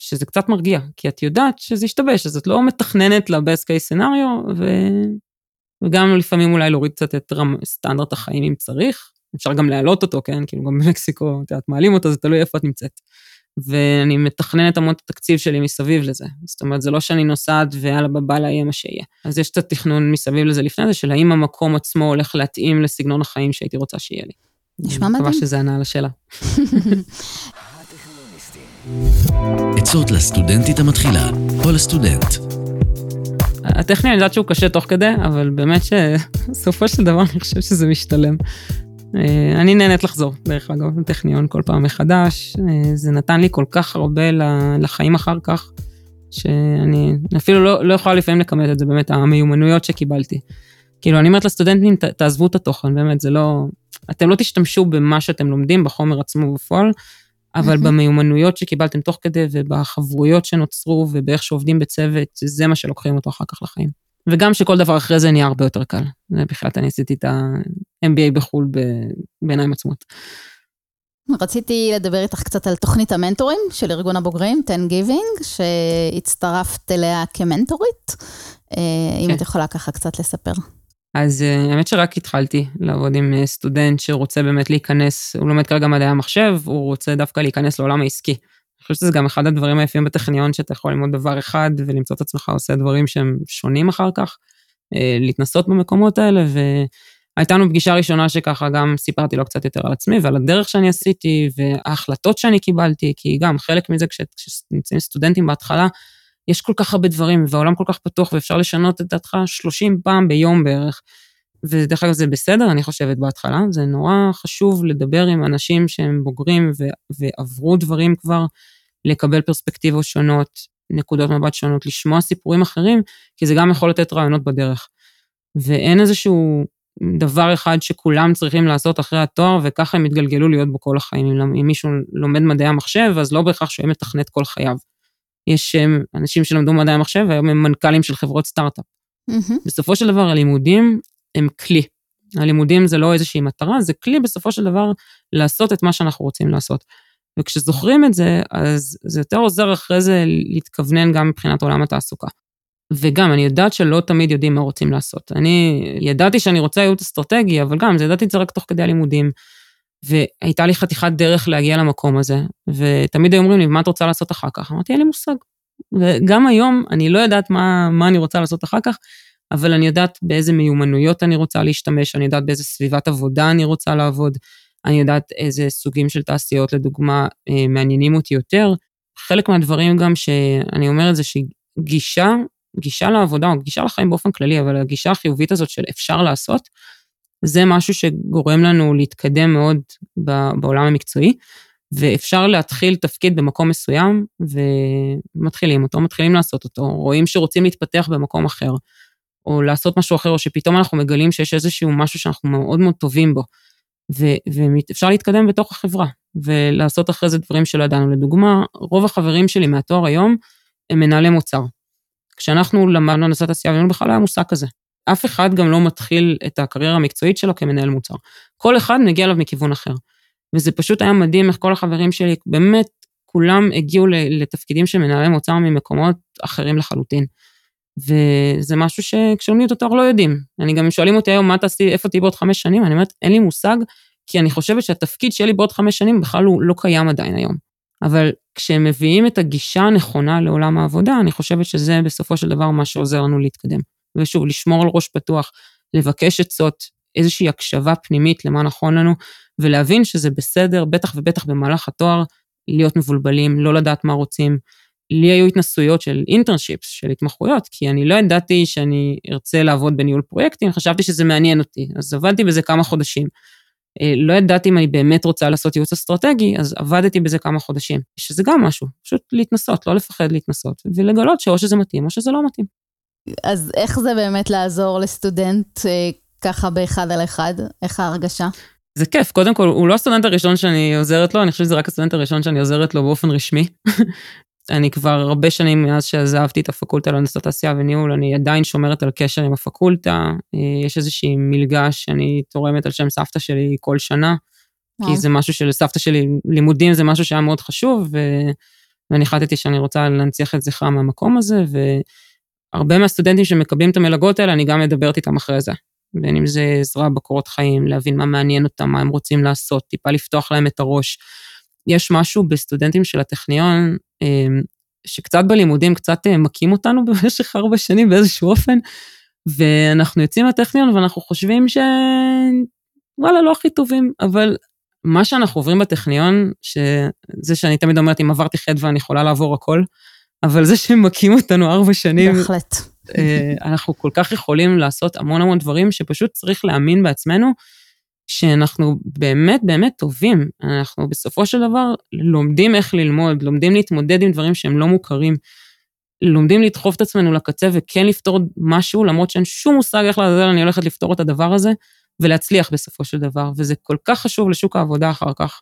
שזה קצת מרגיע, כי את יודעת שזה ישתבש, אז את לא מתכננת ל-best case scenario, ו... וגם לפעמים אולי להוריד קצת את רמ... סטנדרט החיים אם צריך, אפשר גם להעלות אותו, כן? כאילו גם במקסיקו, את יודעת, מעלים אותו, זה תלוי איפה את נמצאת. ואני מתכננת המון את התקציב שלי מסביב לזה. זאת אומרת, זה לא שאני נוסעת ויאללה בבאללה יהיה מה שיהיה. אז יש את התכנון מסביב לזה לפני זה, של האם המקום עצמו הולך להתאים לסגנון החיים שהייתי רוצה שיהיה לי. נשמע מדהים. אני מקווה שזה ענה על השאלה. עצות לסטודנטית המתחילה או לסטודנט. הטכני אני יודעת שהוא קשה תוך כדי, אבל באמת שבסופו של דבר אני חושב שזה משתלם. אה, אני נהנית לחזור, דרך אגב, לטכניון כל פעם מחדש. אה, זה נתן לי כל כך הרבה לחיים אחר כך, שאני אפילו לא, לא יכולה לפעמים לכמת את זה, באמת, המיומנויות שקיבלתי. כאילו, אני אומרת לסטודנטים, תעזבו את התוכן, באמת, זה לא... אתם לא תשתמשו במה שאתם לומדים, בחומר עצמו בפועל, אבל. במיומנויות שקיבלתם תוך כדי ובחברויות שנוצרו ובאיך שעובדים בצוות, זה מה שלוקחים אותו אחר כך לחיים. וגם שכל דבר אחרי זה נהיה הרבה יותר קל. בכלל, אני עשיתי את ה-MBA בחו"ל בעיניים עצמות. רציתי לדבר איתך קצת על תוכנית המנטורים של ארגון הבוגרים, 10 Giving, שהצטרפת אליה כמנטורית. אה, כן. אם את יכולה ככה קצת לספר. אז אה, האמת שרק התחלתי לעבוד עם אה, סטודנט שרוצה באמת להיכנס, הוא לומד כרגע מדעי המחשב, הוא רוצה דווקא להיכנס לעולם העסקי. אני חושבת שזה גם אחד הדברים היפים בטכניון, שאתה יכול ללמוד דבר אחד ולמצוא את עצמך עושה דברים שהם שונים אחר כך, להתנסות במקומות האלה, והייתה לנו פגישה ראשונה שככה גם סיפרתי לו קצת יותר על עצמי ועל הדרך שאני עשיתי וההחלטות שאני קיבלתי, כי גם חלק מזה כשנמצאים סטודנטים בהתחלה, יש כל כך הרבה דברים, והעולם כל כך פתוח, ואפשר לשנות את דעתך 30 פעם ביום בערך. ודרך אגב, זה בסדר, אני חושבת, בהתחלה. זה נורא חשוב לדבר עם אנשים שהם בוגרים ו- ועברו דברים כבר, לקבל פרספקטיבות שונות, נקודות מבט שונות, לשמוע סיפורים אחרים, כי זה גם יכול לתת רעיונות בדרך. ואין איזשהו דבר אחד שכולם צריכים לעשות אחרי התואר, וככה הם יתגלגלו להיות בו כל החיים. אם, מישהו לומד מדעי המחשב, אז לא בהכרח שהוא מתכנת כל חייו. יש אנשים שלמדו מדעי המחשב, והיום הם מנכ"לים של חברות סטארט-אפ. Mm-hmm. בסופו של דבר, הלימודים הם כלי. הלימודים זה לא איזושהי מטרה, זה כלי בסופו של דבר לעשות את מה שאנחנו רוצים לעשות. וכשזוכרים את זה, אז זה יותר עוזר אחרי זה להתכוונן גם מבחינת עולם התעסוקה. וגם, אני יודעת שלא תמיד יודעים מה רוצים לעשות. אני ידעתי שאני רוצה ייעוץ אסטרטגי, אבל גם, זה ידעתי את זה רק תוך כדי הלימודים. והייתה לי חתיכת דרך להגיע למקום הזה, ותמיד היו אומרים לי, מה את רוצה לעשות אחר כך? אמרתי, אין לי מושג. וגם היום, אני לא יודעת מה, מה אני רוצה לעשות אחר כך, אבל אני יודעת באיזה מיומנויות אני רוצה להשתמש, אני יודעת באיזה סביבת עבודה אני רוצה לעבוד, אני יודעת איזה סוגים של תעשיות, לדוגמה, אה, מעניינים אותי יותר. חלק מהדברים גם שאני אומרת זה שגישה, גישה לעבודה, או גישה לחיים באופן כללי, אבל הגישה החיובית הזאת של אפשר לעשות, זה משהו שגורם לנו להתקדם מאוד בעולם המקצועי, ואפשר להתחיל תפקיד במקום מסוים, ומתחילים אותו, מתחילים לעשות אותו, רואים שרוצים להתפתח במקום אחר, או לעשות משהו אחר, או שפתאום אנחנו מגלים שיש איזשהו משהו שאנחנו מאוד מאוד טובים בו, ואפשר להתקדם בתוך החברה, ולעשות אחרי זה דברים שלא ידענו. לדוגמה, רוב החברים שלי מהתואר היום הם מנהלי מוצר. כשאנחנו למדנו הנדסת תעשייה, לנו בכלל לא היה מושג כזה. אף אחד גם לא מתחיל את הקריירה המקצועית שלו כמנהל מוצר. כל אחד מגיע אליו מכיוון אחר. וזה פשוט היה מדהים איך כל החברים שלי, באמת, כולם הגיעו לתפקידים של מנהלי מוצר ממקומות אחרים לחלוטין. וזה משהו שכשלומדים את התואר לא יודעים. אני גם, שואלים אותי היום, מה תעשי, איפה תהיי בעוד חמש שנים? אני אומרת, אין לי מושג, כי אני חושבת שהתפקיד שיהיה לי בעוד חמש שנים בכלל הוא לא קיים עדיין היום. אבל כשהם מביאים את הגישה הנכונה לעולם העבודה, אני חושבת שזה בסופו של דבר מה שעוזר לנו להתקדם. ושוב, לשמור על ראש פתוח, לבקש עצות, איזושהי הקשבה פנימית למה נכון לנו, ולהבין שזה בסדר, בטח ובטח במהלך התואר, להיות מבולבלים, לא לדעת מה רוצים. לי היו התנסויות של אינטרנשיפס, של התמחויות, כי אני לא ידעתי שאני ארצה לעבוד בניהול פרויקטים, חשבתי שזה מעניין אותי, אז עבדתי בזה כמה חודשים. אה, לא ידעתי אם אני באמת רוצה לעשות ייעוץ אסטרטגי, אז עבדתי בזה כמה חודשים, שזה גם משהו, פשוט להתנסות, לא לפחד להתנסות, ולגלות שאו שזה מתאים או שזה לא מתאים. אז איך זה באמת לעזור לסטודנט אה, ככה באחד על אחד? איך ההרגשה? זה כיף, קודם כל, הוא לא הסטודנט הראשון שאני עוזרת לו, אני חושבת שזה רק הסטודנט הראשון שאני עוזרת לו באופן רשמי. אני כבר הרבה שנים מאז שעזבתי את הפקולטה להנדסת תעשייה וניהול, אני עדיין שומרת על קשר עם הפקולטה. אה, יש איזושהי מלגה שאני תורמת על שם סבתא שלי כל שנה, כי זה משהו שלסבתא שלי, לימודים זה משהו שהיה מאוד חשוב, ו... ואני החלטתי שאני רוצה להנציח את זכרה מהמקום הזה, והרבה מהסטודנטים שמקבלים את המלגות האלה, אני גם מדברת איתם אחרי זה. בין אם זה עזרה בקורות חיים, להבין מה מעניין אותם, מה הם רוצים לעשות, טיפה לפתוח להם את הראש. יש משהו בסטודנטים של הטכניון, אמ, שקצת בלימודים קצת אה, מכים אותנו במשך ארבע שנים באיזשהו אופן, ואנחנו יוצאים מהטכניון ואנחנו חושבים שוואלה, לא הכי טובים, אבל מה שאנחנו עוברים בטכניון, שזה שאני תמיד אומרת, אם עברתי חטא ואני יכולה לעבור הכל, אבל זה שהם מכים אותנו ארבע שנים, בהחלט. אה, אנחנו כל כך יכולים לעשות המון המון דברים שפשוט צריך להאמין בעצמנו, שאנחנו באמת באמת טובים. אנחנו בסופו של דבר לומדים איך ללמוד, לומדים להתמודד עם דברים שהם לא מוכרים, לומדים לדחוף את עצמנו לקצה וכן לפתור משהו, למרות שאין שום מושג איך לעזר אני הולכת לפתור את הדבר הזה, ולהצליח בסופו של דבר, וזה כל כך חשוב לשוק העבודה אחר כך.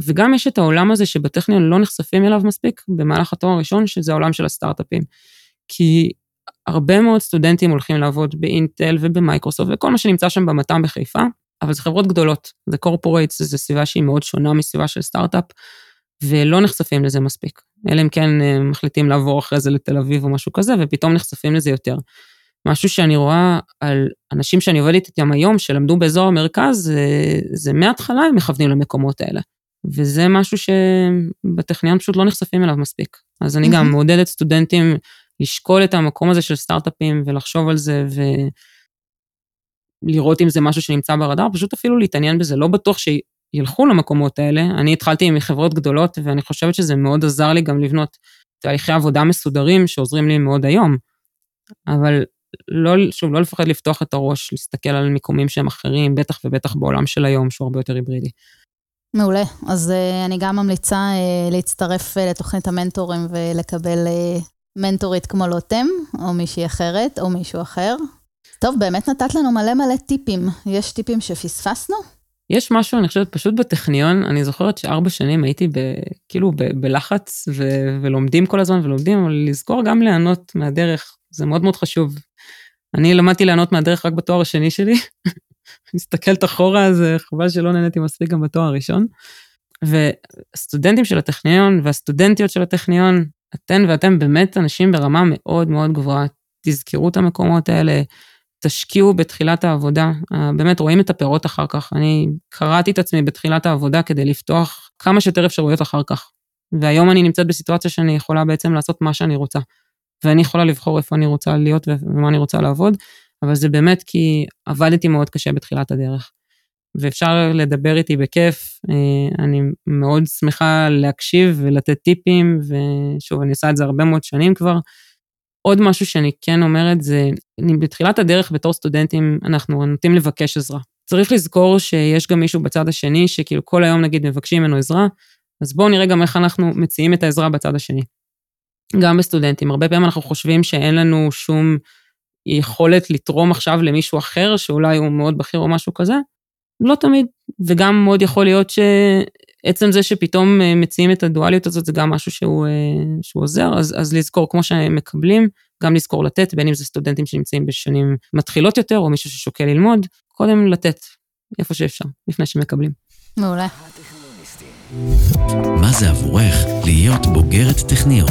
וגם יש את העולם הזה שבטכניון לא נחשפים אליו מספיק במהלך התואר הראשון, שזה העולם של הסטארט-אפים. כי הרבה מאוד סטודנטים הולכים לעבוד באינטל ובמייקרוסופט וכל מה שנמצא שם במת"ם בחיפה, אבל זה חברות גדולות, זה corporates, זו סביבה שהיא מאוד שונה מסביבה של סטארט-אפ, ולא נחשפים לזה מספיק. אלא אם כן אה, מחליטים לעבור אחרי זה לתל אביב או משהו כזה, ופתאום נחשפים לזה יותר. משהו שאני רואה על אנשים שאני עובדת איתם היום, שלמדו באזור המרכז, זה, זה מההתחלה הם מכוונים למקומות האלה. וזה משהו שבטכניון פשוט לא נחשפים אליו מספיק. אז אני גם מעודדת סטודנטים לשקול את המקום הזה של סטארט-אפים ולחשוב על זה, ו... לראות אם זה משהו שנמצא ברדאר, פשוט אפילו להתעניין בזה, לא בטוח שילכו למקומות האלה. אני התחלתי עם חברות גדולות, ואני חושבת שזה מאוד עזר לי גם לבנות תהליכי עבודה מסודרים שעוזרים לי מאוד היום. אבל לא, שוב, לא לפחד לפתוח את הראש, להסתכל על מיקומים שהם אחרים, בטח ובטח בעולם של היום, שהוא הרבה יותר היברידי. מעולה. אז uh, אני גם ממליצה uh, להצטרף uh, לתוכנית המנטורים ולקבל uh, מנטורית כמו לוטם, או מישהי אחרת, או מישהו אחר. טוב, באמת נתת לנו מלא מלא טיפים. יש טיפים שפספסנו? יש משהו, אני חושבת, פשוט בטכניון, אני זוכרת שארבע שנים הייתי ב, כאילו ב, בלחץ ו, ולומדים כל הזמן ולומדים, אבל לזכור גם ליהנות מהדרך, זה מאוד מאוד חשוב. אני למדתי ליהנות מהדרך רק בתואר השני שלי. מסתכלת אחורה, אז חבל שלא נהניתי מספיק גם בתואר הראשון. והסטודנטים של הטכניון והסטודנטיות של הטכניון, אתן ואתם באמת אנשים ברמה מאוד מאוד גבוהה. תזכרו את המקומות האלה, תשקיעו בתחילת העבודה, באמת רואים את הפירות אחר כך. אני קראתי את עצמי בתחילת העבודה כדי לפתוח כמה שיותר אפשרויות אחר כך. והיום אני נמצאת בסיטואציה שאני יכולה בעצם לעשות מה שאני רוצה. ואני יכולה לבחור איפה אני רוצה להיות ומה אני רוצה לעבוד, אבל זה באמת כי עבדתי מאוד קשה בתחילת הדרך. ואפשר לדבר איתי בכיף, אה, אני מאוד שמחה להקשיב ולתת טיפים, ושוב, אני עושה את זה הרבה מאוד שנים כבר. עוד משהו שאני כן אומרת זה, בתחילת הדרך בתור סטודנטים, אנחנו נוטים לבקש עזרה. צריך לזכור שיש גם מישהו בצד השני, שכאילו כל היום נגיד מבקשים ממנו עזרה, אז בואו נראה גם איך אנחנו מציעים את העזרה בצד השני. גם בסטודנטים, הרבה פעמים אנחנו חושבים שאין לנו שום יכולת לתרום עכשיו למישהו אחר, שאולי הוא מאוד בכיר או משהו כזה, לא תמיד, וגם מאוד יכול להיות שעצם זה שפתאום אה, מציעים את הדואליות הזאת, זה גם משהו שהוא, אה, שהוא עוזר, אז, אז לזכור, כמו שהם מקבלים, גם לזכור לתת, בין אם זה סטודנטים שנמצאים בשנים מתחילות יותר, או מישהו ששוקל ללמוד, קודם לתת, איפה שאפשר, לפני שמקבלים. מעולה. מה זה עבורך להיות בוגרת טכניון?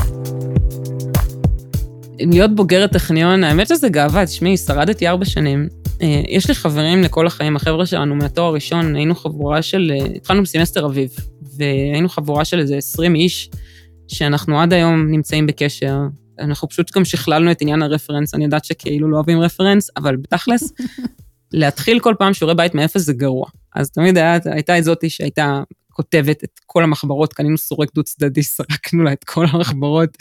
להיות בוגרת טכניון, האמת שזה גאווה, תשמעי, שרדתי ארבע שנים. אה, יש לי חברים לכל החיים, החבר'ה שלנו מהתואר הראשון, היינו חבורה של, אה, התחלנו בסמסטר אביב, והיינו חבורה של איזה 20 איש, שאנחנו עד היום נמצאים בקשר. אנחנו פשוט גם שכללנו את עניין הרפרנס, אני יודעת שכאילו לא אוהבים רפרנס, אבל בתכלס, להתחיל כל פעם שיעורי בית מאפס זה גרוע. אז תמיד היה, הייתה את זאתי שהייתה כותבת את כל המחברות, קנינו סורק דו צדדי, סרקנו לה את כל המחברות.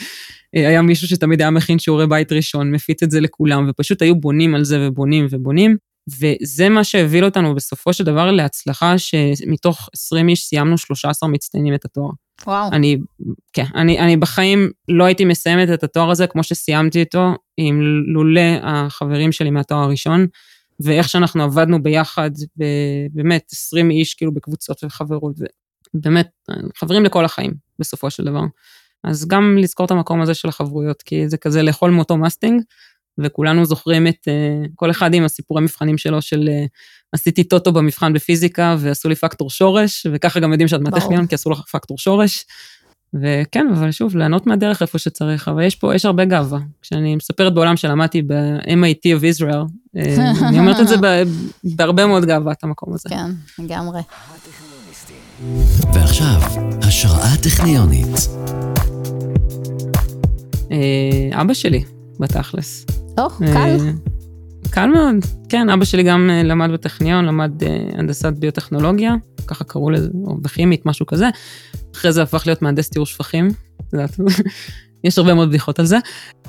אה, היה מישהו שתמיד היה מכין שיעורי בית ראשון, מפיץ את זה לכולם, ופשוט היו בונים על זה ובונים ובונים. וזה מה שהביא אותנו בסופו של דבר להצלחה, שמתוך 20 איש סיימנו 13 מצטיינים את התואר. וואו. אני, כן, אני, אני בחיים לא הייתי מסיימת את התואר הזה כמו שסיימתי אותו, עם לולא החברים שלי מהתואר הראשון. ואיך שאנחנו עבדנו ביחד, באמת 20 איש כאילו בקבוצות וחברות, באמת, חברים לכל החיים בסופו של דבר. אז גם לזכור את המקום הזה של החברויות, כי זה כזה לאכול מאותו מסטינג, וכולנו זוכרים את, uh, כל אחד עם הסיפורי מבחנים שלו של uh, עשיתי טוטו במבחן בפיזיקה ועשו לי פקטור שורש, וככה גם יודעים שאת מהטכניון כי עשו לך פקטור שורש. וכן, אבל שוב, ליהנות מהדרך איפה שצריך, אבל יש פה, יש הרבה גאווה. כשאני מספרת בעולם שלמדתי ב-MIT of Israel, אה, אני אומרת את זה בהרבה מאוד גאווה, את המקום הזה. כן, לגמרי. ועכשיו, השראה טכניונית. אה, אבא שלי, בתכלס. או, קל. אה, קל מאוד, כן, אבא שלי גם למד בטכניון, למד הנדסת ביוטכנולוגיה, ככה קראו לזה, או בכימית, משהו כזה. אחרי זה הפך להיות מהנדס טיהור שפכים, יש הרבה מאוד בדיחות על זה.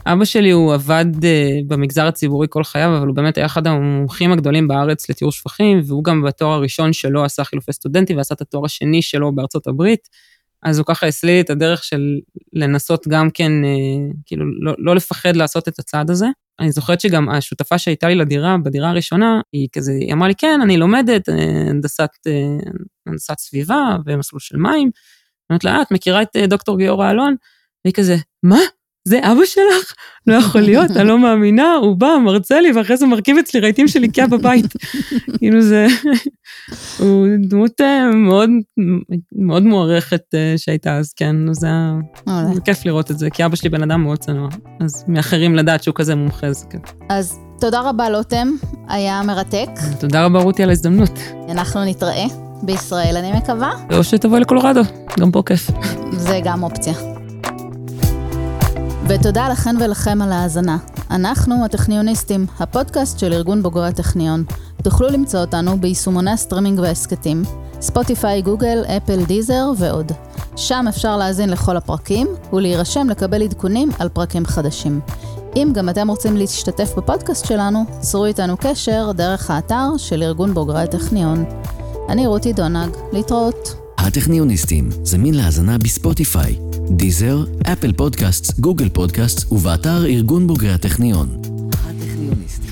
אבא שלי הוא עבד uh, במגזר הציבורי כל חייו, אבל הוא באמת היה אחד המומחים הגדולים בארץ לטיהור שפכים, והוא גם בתואר הראשון שלו עשה חילופי סטודנטים ועשה את התואר השני שלו בארצות הברית. אז הוא ככה הסליל את הדרך של לנסות גם כן, uh, כאילו, לא, לא לפחד לעשות את הצעד הזה. אני זוכרת שגם השותפה שהייתה לי לדירה, בדירה הראשונה, היא כזה, היא אמרה לי, כן, אני לומדת אה, הנדסת, הנדסת סביבה ומסלול של מים. אני אומרת לה, את מכירה את דוקטור גיורא אלון? והיא כזה, מה? זה אבא שלך? לא יכול להיות, אני לא מאמינה, הוא בא, מרצה לי, ואחרי זה מרכיב אצלי רהיטים של איקאה בבית. כאילו זה, הוא דמות אה, מאוד, מאוד מוערכת אה, שהייתה אז, כן, זה היה כיף לראות את זה, כי אבא שלי בן אדם מאוד צנוע, אז מאחרים לדעת שהוא כזה מומחה, זה כיף. אז תודה רבה, לוטם, היה מרתק. תודה רבה, רותי, על ההזדמנות. אנחנו נתראה בישראל, אני מקווה. או שתבואי לקולורדו, גם פה כיף. זה גם אופציה. ותודה לכן ולכם על ההאזנה. אנחנו הטכניוניסטים, הפודקאסט של ארגון בוגרי הטכניון. תוכלו למצוא אותנו ביישומוני הסטרימינג וההסכתים, ספוטיפיי, גוגל, אפל, דיזר ועוד. שם אפשר להאזין לכל הפרקים ולהירשם לקבל עדכונים על פרקים חדשים. אם גם אתם רוצים להשתתף בפודקאסט שלנו, צרו איתנו קשר דרך האתר של ארגון בוגרי הטכניון. אני רותי דונג, להתראות. הטכניוניסטים, זמין להאזנה בספוטיפיי, דיזר, אפל פודקאסט, גוגל פודקאסט ובאתר ארגון בוגרי הטכניון. הטכניוניסטים